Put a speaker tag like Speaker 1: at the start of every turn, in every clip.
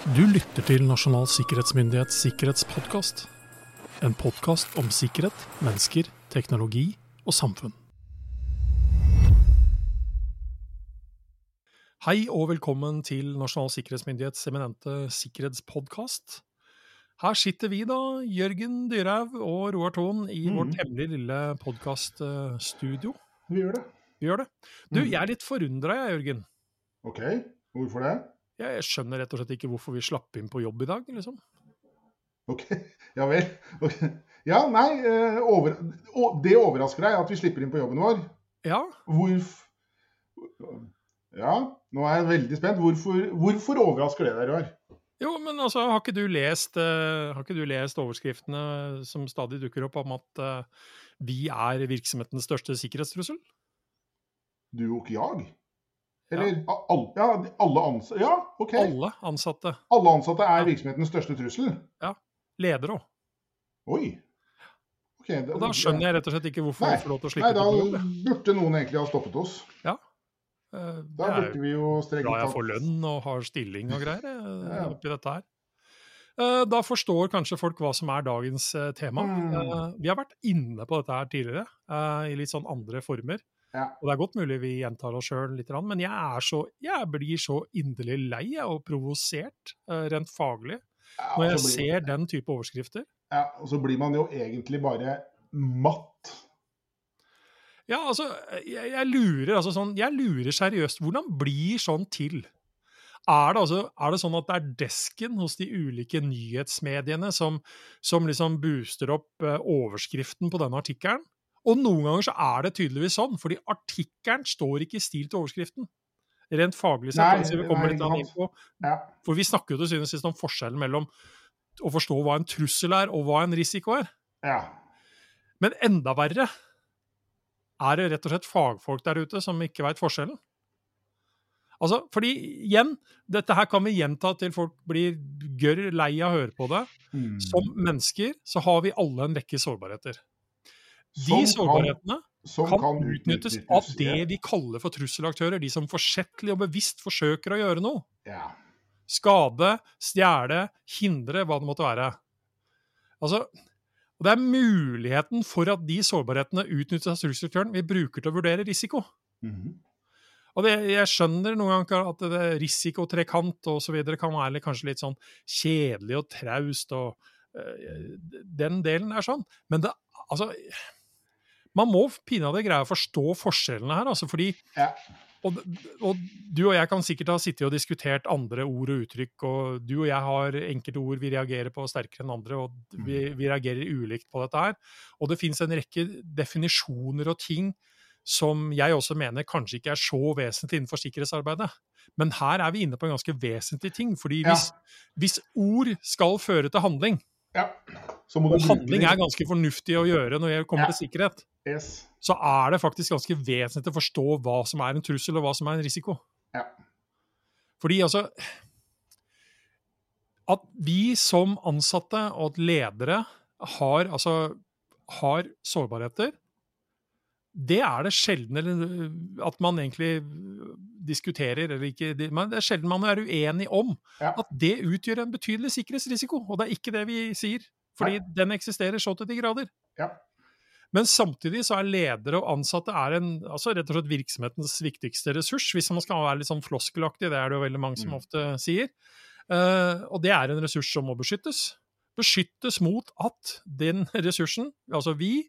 Speaker 1: Du lytter til Nasjonal sikkerhetsmyndighets sikkerhetspodkast. En podkast om sikkerhet, mennesker, teknologi og samfunn. Hei og velkommen til Nasjonal sikkerhetsmyndighets eminente sikkerhetspodkast. Her sitter vi da, Jørgen Dyrhaug og Roar Thon, i
Speaker 2: mm.
Speaker 1: vårt hemmelige lille podkaststudio.
Speaker 2: Vi gjør det.
Speaker 1: Vi gjør det. Du, jeg er litt forundra, jeg, Jørgen.
Speaker 2: Ok, hvorfor det?
Speaker 1: Jeg skjønner rett og slett ikke hvorfor vi slapp inn på jobb i dag, liksom.
Speaker 2: Ok, ja vel. Okay. Ja, nei, eh, over, det overrasker deg at vi slipper inn på jobben vår.
Speaker 1: Ja,
Speaker 2: Hvorf... Ja, nå er jeg veldig spent. Hvorfor, hvorfor overrasker det deg, Roar?
Speaker 1: Jo, men altså, har ikke du lest, uh, har ikke du lest overskriftene som stadig dukker opp om at uh, vi er virksomhetens største sikkerhetstrussel?
Speaker 2: Du og ikke jeg? Eller ja. all, ja, alle ansatte Ja, OK.
Speaker 1: Alle ansatte.
Speaker 2: Alle ansatte er virksomhetens største trussel? Ja.
Speaker 1: Ledere òg.
Speaker 2: Oi. Ok, det-
Speaker 1: Og da skjønner jeg rett og slett ikke hvorfor
Speaker 2: Nei,
Speaker 1: vi får lov til å slippe
Speaker 2: da
Speaker 1: til Nei, da jeg.
Speaker 2: burde noen egentlig ha stoppet oss.
Speaker 1: Ja.
Speaker 2: Da
Speaker 1: er
Speaker 2: burde vi jo strengt
Speaker 1: glad jeg
Speaker 2: tatt
Speaker 1: får lønn og har stilling og greier jeg,
Speaker 2: Ja.
Speaker 1: oppi dette her. Eh, Da forstår kanskje folk hva som er dagens eh, tema.
Speaker 2: Mm.
Speaker 1: Eh, Vi har vært inne på dette her tidligere, eh, i litt sånn andre former.
Speaker 2: Ja.
Speaker 1: Og det er godt mulig vi gjentar oss sjøl litt, men jeg, er så, jeg blir så inderlig lei og provosert, eh, rent faglig,
Speaker 2: Ja,
Speaker 1: når jeg ser den type overskrifter.
Speaker 2: Ja, og så blir man jo egentlig bare matt.
Speaker 1: Ja, altså, jeg, jeg lurer altså sånn, jeg lurer seriøst. Hvordan blir sånn til? Er det, altså, er det sånn at det er desken hos de ulike nyhetsmediene som, som liksom booster opp eh, overskriften på denne artikkelen? Og noen ganger så er det tydeligvis sånn, fordi artikkelen står ikke i stil til overskriften. Rent faglig sett.
Speaker 2: Nei,
Speaker 1: altså, vi kommer litt inn på.
Speaker 2: Ja.
Speaker 1: For vi snakker jo til syvende og sist om forskjellen mellom å forstå hva en trussel er, og hva en risiko er.
Speaker 2: ja.
Speaker 1: Men enda verre er det rett og slett fagfolk der ute som ikke veit forskjellen. Altså, fordi igjen, dette her kan vi gjenta til folk blir gørr lei av å høre på det.
Speaker 2: Mm.
Speaker 1: Som mennesker så har vi alle en rekke sårbarheter. De
Speaker 2: kan-
Speaker 1: sårbarhetene
Speaker 2: som
Speaker 1: kan utnyttes av det vi kaller for trusselaktører. De som forsettlig og bevisst forsøker å gjøre noe.
Speaker 2: Ja.
Speaker 1: Skade, stjele, hindre, hva det måtte være. Altså, Det er muligheten for at de sårbarhetene utnyttes av trusselaktøren vi bruker til å vurdere risiko.
Speaker 2: Mhm.
Speaker 1: Og det, Jeg skjønner noen ganger at det risikotrekant videre kan være kanskje litt sånn kjedelig og traust, og øh, den delen er sånn. Men det, altså Man må pinadø greie å forstå forskjellene her, altså fordi
Speaker 2: Ja.
Speaker 1: og, og du og jeg kan sikkert ha sittet og diskutert andre ord og uttrykk, og du og jeg har enkelte ord vi reagerer på sterkere enn andre, og vi, vi reagerer ulikt på dette her. Og det finnes en rekke definisjoner og ting som jeg også mener kanskje ikke er så vesentlig innenfor sikkerhetsarbeidet. Men her er vi inne på en ganske vesentlig ting, fordi
Speaker 2: Ja.
Speaker 1: hvis, hvis ord skal føre til handling,
Speaker 2: ja.
Speaker 1: Og handling er ganske fornuftig å gjøre når det kommer
Speaker 2: Ja.
Speaker 1: til sikkerhet,
Speaker 2: Yes.
Speaker 1: så er det faktisk ganske vesentlig å forstå hva som er en trussel, og hva som er en risiko.
Speaker 2: Ja.
Speaker 1: Fordi altså At vi som ansatte og at ledere har, altså, har sårbarheter, det er det sjelden eller, at man egentlig diskuterer, eller ikke men Det er sjelden man er uenig om
Speaker 2: Ja.
Speaker 1: at det utgjør en betydelig sikkerhetsrisiko. Og det er ikke det vi sier, fordi
Speaker 2: Nei.
Speaker 1: den eksisterer så til de grader.
Speaker 2: Ja.
Speaker 1: Men samtidig så er ledere og ansatte er en, altså rett og slett virksomhetens viktigste ressurs, hvis man skal være litt sånn floskelaktig, det er det jo veldig mange som
Speaker 2: Mm.
Speaker 1: ofte sier. Uh, og det er en ressurs som må beskyttes. Beskyttes mot at den ressursen, altså vi,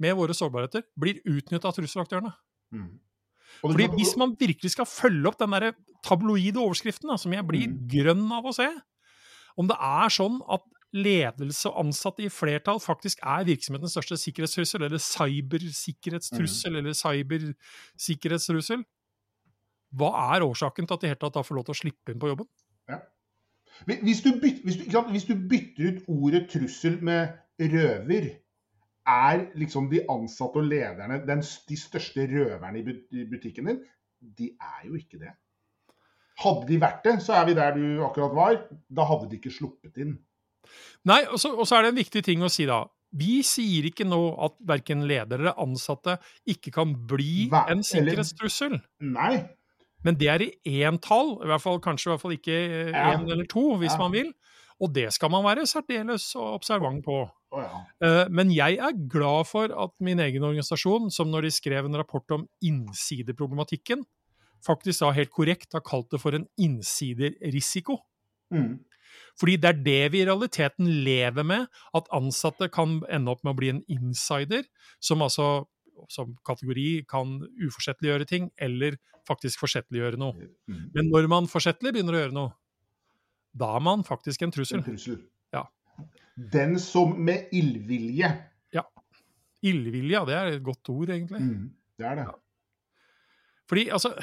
Speaker 1: med våre sårbarheter, blir utnytta av trusselaktørene.
Speaker 2: Mm.
Speaker 1: Fordi hvis man virkelig skal følge opp den der tabloide overskriften, da, som jeg blir
Speaker 2: Mm.
Speaker 1: grønn av å se, om det er sånn at ledelse og ansatte i flertall faktisk er virksomhetens største sikkerhetstrussel, eller cybersikkerhetstrussel, eller cybersikkerhetstrussel, hva er årsaken til at de helt tatt da får lov til å slippe inn på jobben?
Speaker 2: Hvis du, bytter, hvis, du, hvis du bytter ut ordet trussel med røver, er liksom de ansatte og lederne den, de største røverne i butikken din? De er jo ikke det. Hadde de vært det, så er vi der du akkurat var. Da hadde de ikke sluppet inn.
Speaker 1: Nei, og så og så er det en viktig ting å si da. Vi sier ikke nå at verken ledere eller ansatte ikke kan bli
Speaker 2: Hva-
Speaker 1: en sikkerhetstrussel.
Speaker 2: Nei.
Speaker 1: Men det er i éntall, i hvert fall, kanskje i hvert fall ikke én
Speaker 2: Ja.
Speaker 1: eller to, hvis
Speaker 2: Ja.
Speaker 1: man vil. Og det skal man være særdeles observant på.
Speaker 2: Ja.
Speaker 1: Eh, Men jeg er glad for at min egen organisasjon, som når de skrev en rapport om innsideproblematikken, faktisk da helt korrekt har kalt det for en innsiderrisiko.
Speaker 2: Mm.
Speaker 1: Fordi det er det vi i realiteten lever med, at ansatte kan ende opp med å bli en insider, som altså som kategori kan uforsettliggjøre ting, eller faktisk forsettliggjøre noe.
Speaker 2: Mm.
Speaker 1: Men når man forsettlig begynner å gjøre noe, da er man faktisk en trussel.
Speaker 2: En trussel.
Speaker 1: Ja.
Speaker 2: Den som med illvilje Ja.
Speaker 1: Illvilje, det er et godt ord, egentlig.
Speaker 2: mm. Det er det.
Speaker 1: Fordi, altså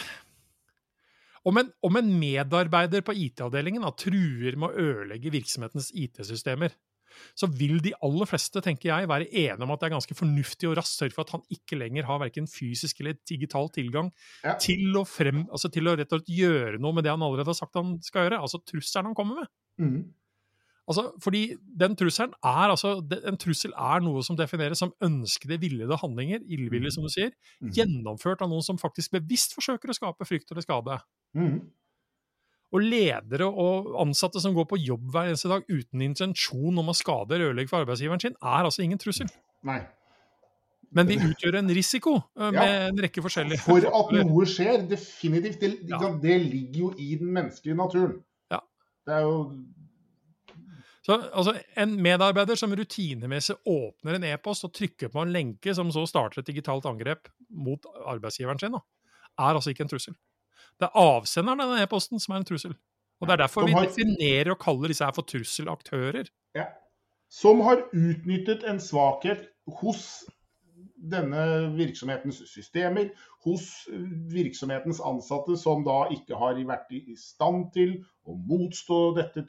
Speaker 1: Om en, om en medarbeider på IT-avdelingen truer med å ødelegge virksomhetens IT-systemer, så vil de aller fleste, tenker jeg, være enige om at det er ganske fornuftig og raskt sørge for at han ikke lenger har verken fysisk eller digital tilgang
Speaker 2: Ja.
Speaker 1: til, å frem, altså til å rett og slett gjøre noe med det han allerede har sagt han skal gjøre. Altså trusselen han kommer med.
Speaker 2: Mm.
Speaker 1: Altså, fordi den trusselen er altså En trussel er noe som defineres som ønskede, villede handlinger, illvilje,
Speaker 2: Mhm.
Speaker 1: som du sier,
Speaker 2: Mm.
Speaker 1: gjennomført av noen som faktisk bevisst forsøker å skape frykt eller skade.
Speaker 2: Mm.
Speaker 1: Og ledere og ansatte som går på jobb hver eneste dag uten intensjon om å skade eller ødelegge for arbeidsgiveren sin, er altså ingen trussel.
Speaker 2: Nei.
Speaker 1: Men de utgjør en risiko eh, med
Speaker 2: Ja.
Speaker 1: en rekke forskjellige
Speaker 2: For at noe skjer, definitivt. Det,
Speaker 1: Ja.
Speaker 2: det ligger jo i den menneskelige naturen.
Speaker 1: Ja.
Speaker 2: Det er jo
Speaker 1: Så altså, En medarbeider som rutinemessig åpner en e-post og trykker på en lenke som så starter et digitalt angrep mot arbeidsgiveren sin, da, er altså ikke en trussel. Det er avsenderen av den e-posten som er en trussel. Og Det er derfor vi definerer og kaller disse her for trusselaktører. Ja.
Speaker 2: Som har utnyttet en svakhet hos denne virksomhetens systemer, hos virksomhetens ansatte, som da ikke har vært i stand til å motstå dette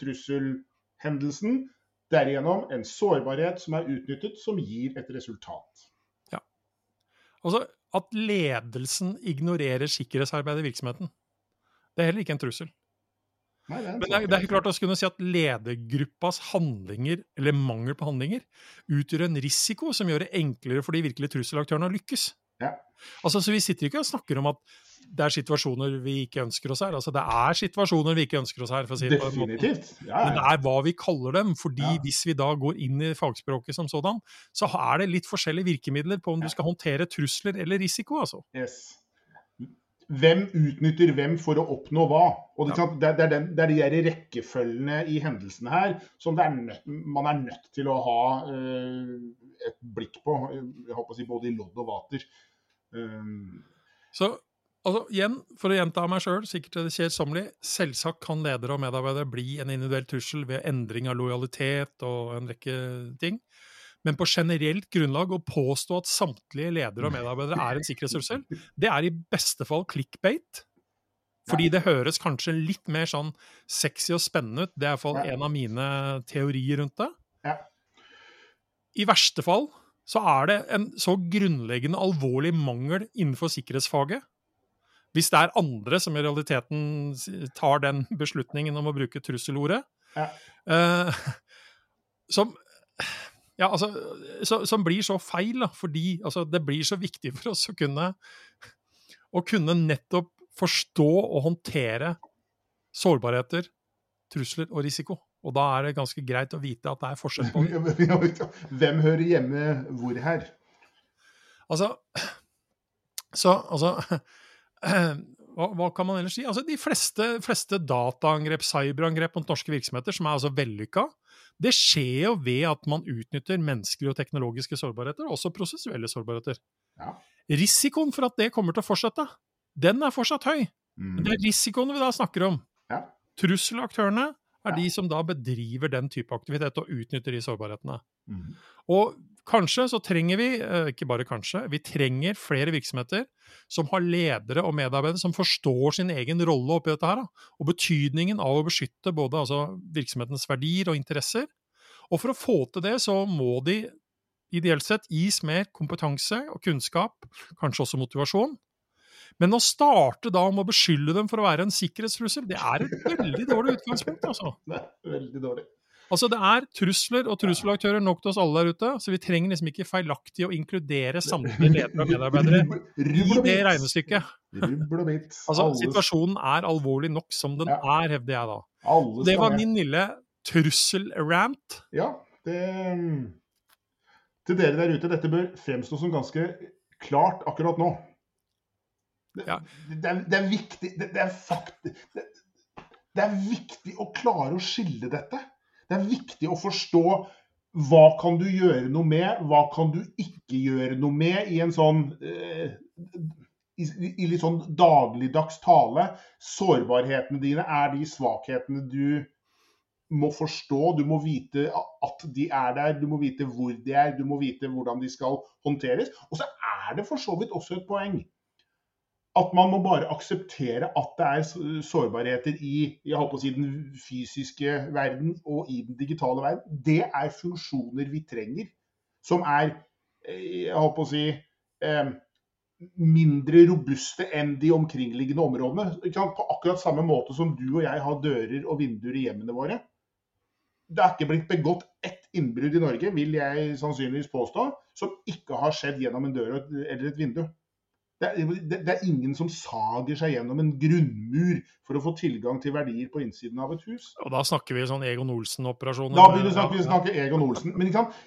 Speaker 2: trusselhendelsen. Derigjennom en sårbarhet som er utnyttet, som gir et resultat. Ja.
Speaker 1: Altså, At ledelsen ignorerer sikkerhetsarbeidet i virksomheten, det er heller ikke en trussel.
Speaker 2: Nei, det en
Speaker 1: Men det er, det er ikke klart å kunne si at ledergruppas handlinger, eller mangel på handlinger, utgjør en risiko som gjør det enklere for de virkelige trusselaktørene å lykkes.
Speaker 2: Ja.
Speaker 1: Altså, så Vi sitter ikke og snakker om at det er situasjoner vi ikke ønsker oss her. Altså, Det er situasjoner vi ikke ønsker oss her. for å si det på en måte.
Speaker 2: Definitivt. Ja,
Speaker 1: Men det er hva vi kaller dem. fordi
Speaker 2: Ja.
Speaker 1: hvis vi da går inn i fagspråket som sådan, så er det litt forskjellige virkemidler på om du skal håndtere trusler eller risiko. altså.
Speaker 2: Yes. Hvem utnytter hvem for å oppnå hva? Og det, det, er, det, den, det er de der rekkefølgene i hendelsene her som er nødt, man er nødt til å ha øh, et blikk på. Jeg håper å si både i lodd og vater. Um,
Speaker 1: Så altså, igjen, for å gjenta meg sjøl, sikkert til det kjedsommelige, selvsagt kan ledere og medarbeidere bli en individuell trussel ved endring av lojalitet og en rekke ting. Men på generelt grunnlag å påstå at samtlige ledere og medarbeidere er en sikkerhetstrussel, det er i beste fall clickbait. Fordi det høres kanskje litt mer sånn sexy og spennende ut. Det er i hvert fall
Speaker 2: Ja.
Speaker 1: en av mine teorier rundt det.
Speaker 2: Ja.
Speaker 1: I verste fall så er det en så grunnleggende alvorlig mangel innenfor sikkerhetsfaget hvis det er andre som i realiteten tar den beslutningen om å bruke trusselordet,
Speaker 2: Ja.
Speaker 1: eh, som ja, altså, så, som blir så feil, da, fordi altså, det blir så viktig for oss å kunne, å kunne nettopp forstå og håndtere sårbarheter, trusler og risiko. Og da er det ganske greit å vite at det er forskjell på
Speaker 2: hvem hører hjemme hvor her?
Speaker 1: Altså Så, altså hva, hva kan man ellers si? Altså, De fleste, fleste dataangrep, cyberangrep mot norske virksomheter, som er altså vellykka, det skjer jo ved at man utnytter menneskelige og teknologiske sårbarheter, også prosessuelle sårbarheter.
Speaker 2: Ja.
Speaker 1: Risikoen for at det kommer til å fortsette, den er fortsatt høy. Men det er risikoen vi da snakker om.
Speaker 2: Ja.
Speaker 1: Trusselaktørene er de som da bedriver den type aktivitet og utnytter de sårbarhetene.
Speaker 2: Mm.
Speaker 1: Og kanskje så trenger vi, eh, ikke bare kanskje, vi trenger flere virksomheter som har ledere og medarbeidere som forstår sin egen rolle oppi dette her, og betydningen av å beskytte både altså, virksomhetens verdier og interesser. Og for å få til det, så må de ideelt sett gis mer kompetanse og kunnskap, kanskje også motivasjon. Men å starte da om å beskylde dem for å være en sikkerhetstrussel, det er et veldig dårlig utgangspunkt, altså.
Speaker 2: Det er veldig dårlig.
Speaker 1: Altså, det er trusler og trusselaktører nok til oss alle der ute, så vi trenger liksom ikke feilaktig å inkludere samtlige ledere og medarbeidere i det regnestykket. Altså, situasjonen er alvorlig nok som den er, hevder jeg da. Det var
Speaker 2: med.
Speaker 1: min lille trusselrant.
Speaker 2: Ja, det Til dere der ute, dette bør fremstå som ganske klart akkurat nå. Det,
Speaker 1: Ja.
Speaker 2: det, er, det er viktig det, det, er fakt, det, det er viktig å klare å skille dette. Det er viktig å forstå hva kan du gjøre noe med, hva kan du ikke gjøre noe med i en sånn eh, i, i litt sånn dagligdags tale. Sårbarhetene dine er de svakhetene du må forstå. Du må vite at de er der, du må vite hvor de er, du må vite hvordan de skal håndteres. Og så er det for så vidt også et poeng at man må bare akseptere at det er sårbarheter i si, den fysiske verden og i den digitale verden. Det er funksjoner vi trenger, som er eh, si, eh, mindre robuste enn de omkringliggende områdene. På akkurat samme måte som du og jeg har dører og vinduer i hjemmene våre. Det er ikke blitt begått ett innbrudd i Norge, vil jeg sannsynligvis påstå, som ikke har skjedd gjennom en dør eller et vindu. Det er, det, det er ingen som sager seg gjennom en grunnmur for å få tilgang til verdier på innsiden av et hus.
Speaker 1: Og da snakker vi sånn Egon Olsen-operasjoner.
Speaker 2: Da begynner vi snakke, vi snakke Egon Olsen. Men ikke sant?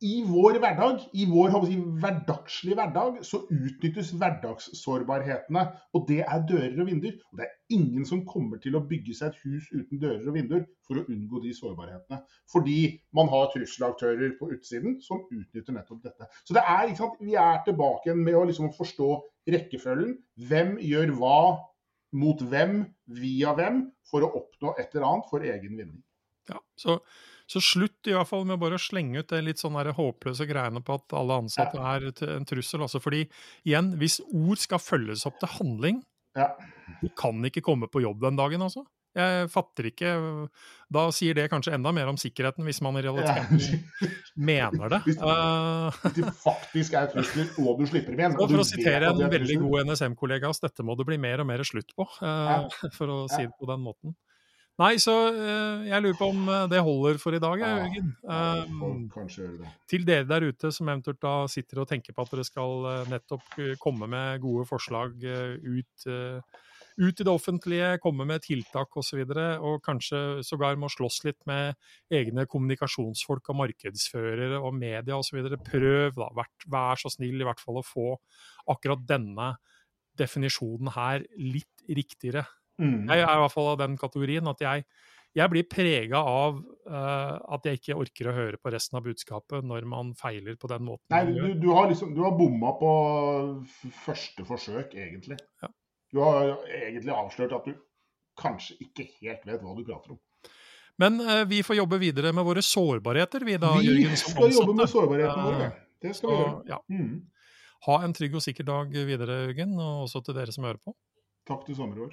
Speaker 2: I vår hverdag, i vår si, hverdagslige hverdag, så utnyttes hverdagssårbarhetene. Og det er dører og vinduer. Og det er ingen som kommer til å bygge seg et hus uten dører og vinduer for å unngå de sårbarhetene. Fordi man har trusselaktører på utsiden som utnytter nettopp dette. Så det er, ikke sant, vi er tilbake igjen med å liksom forstå rekkefølgen. Hvem gjør hva mot hvem, via hvem, for å oppnå et eller annet for egen vinning.
Speaker 1: Ja, så, så slutt i hvert fall med bare å slenge ut det litt sånn håpløse greiene på at alle ansatte er en trussel. Altså fordi, igjen, hvis ord skal følges opp til handling,
Speaker 2: Ja.
Speaker 1: du kan ikke komme på jobb den dagen, altså. Jeg fatter ikke Da sier det kanskje enda mer om sikkerheten, hvis man i realiteten mener det.
Speaker 2: Hvis- det de faktisk er trusler, og du slipper dem igjen.
Speaker 1: og for å sitere en veldig god NSM-kollega oss, dette må det bli mer og mer slutt på, eh, for å si det på den måten. Nei, så eh, jeg lurer på om eh, det holder for i dag, Jørgen.
Speaker 2: Ja, kanskje gjøre det.
Speaker 1: til dere der ute som eventuelt da sitter og tenker på at dere skal eh, nettopp komme med gode forslag ut, ut i det offentlige, komme med tiltak osv., og, så og kanskje sågar må slåss litt med egne kommunikasjonsfolk og markedsførere og media osv. Prøv, da. Vær, vær så snill i hvert fall å få akkurat denne definisjonen her litt riktigere.
Speaker 2: Mm.
Speaker 1: Jeg er i hvert fall av den kategorien at jeg, jeg blir prega av uh, at jeg ikke orker å høre på resten av budskapet når man feiler på den måten.
Speaker 2: Nei, du, du har liksom Du har bomma på første forsøk, egentlig.
Speaker 1: Ja.
Speaker 2: Du har egentlig avslørt at du kanskje ikke helt vet hva du prater om.
Speaker 1: Men uh, vi får jobbe videre med våre sårbarheter, vi da,
Speaker 2: vi
Speaker 1: Jørgen, Vi
Speaker 2: skal jobbe med sårbarhetene våre. Det skal vi gjøre.
Speaker 1: ja.
Speaker 2: Mm.
Speaker 1: Ha en trygg og sikker dag videre, Jørgen, og også til dere som hører på.
Speaker 2: Takk til sommerår.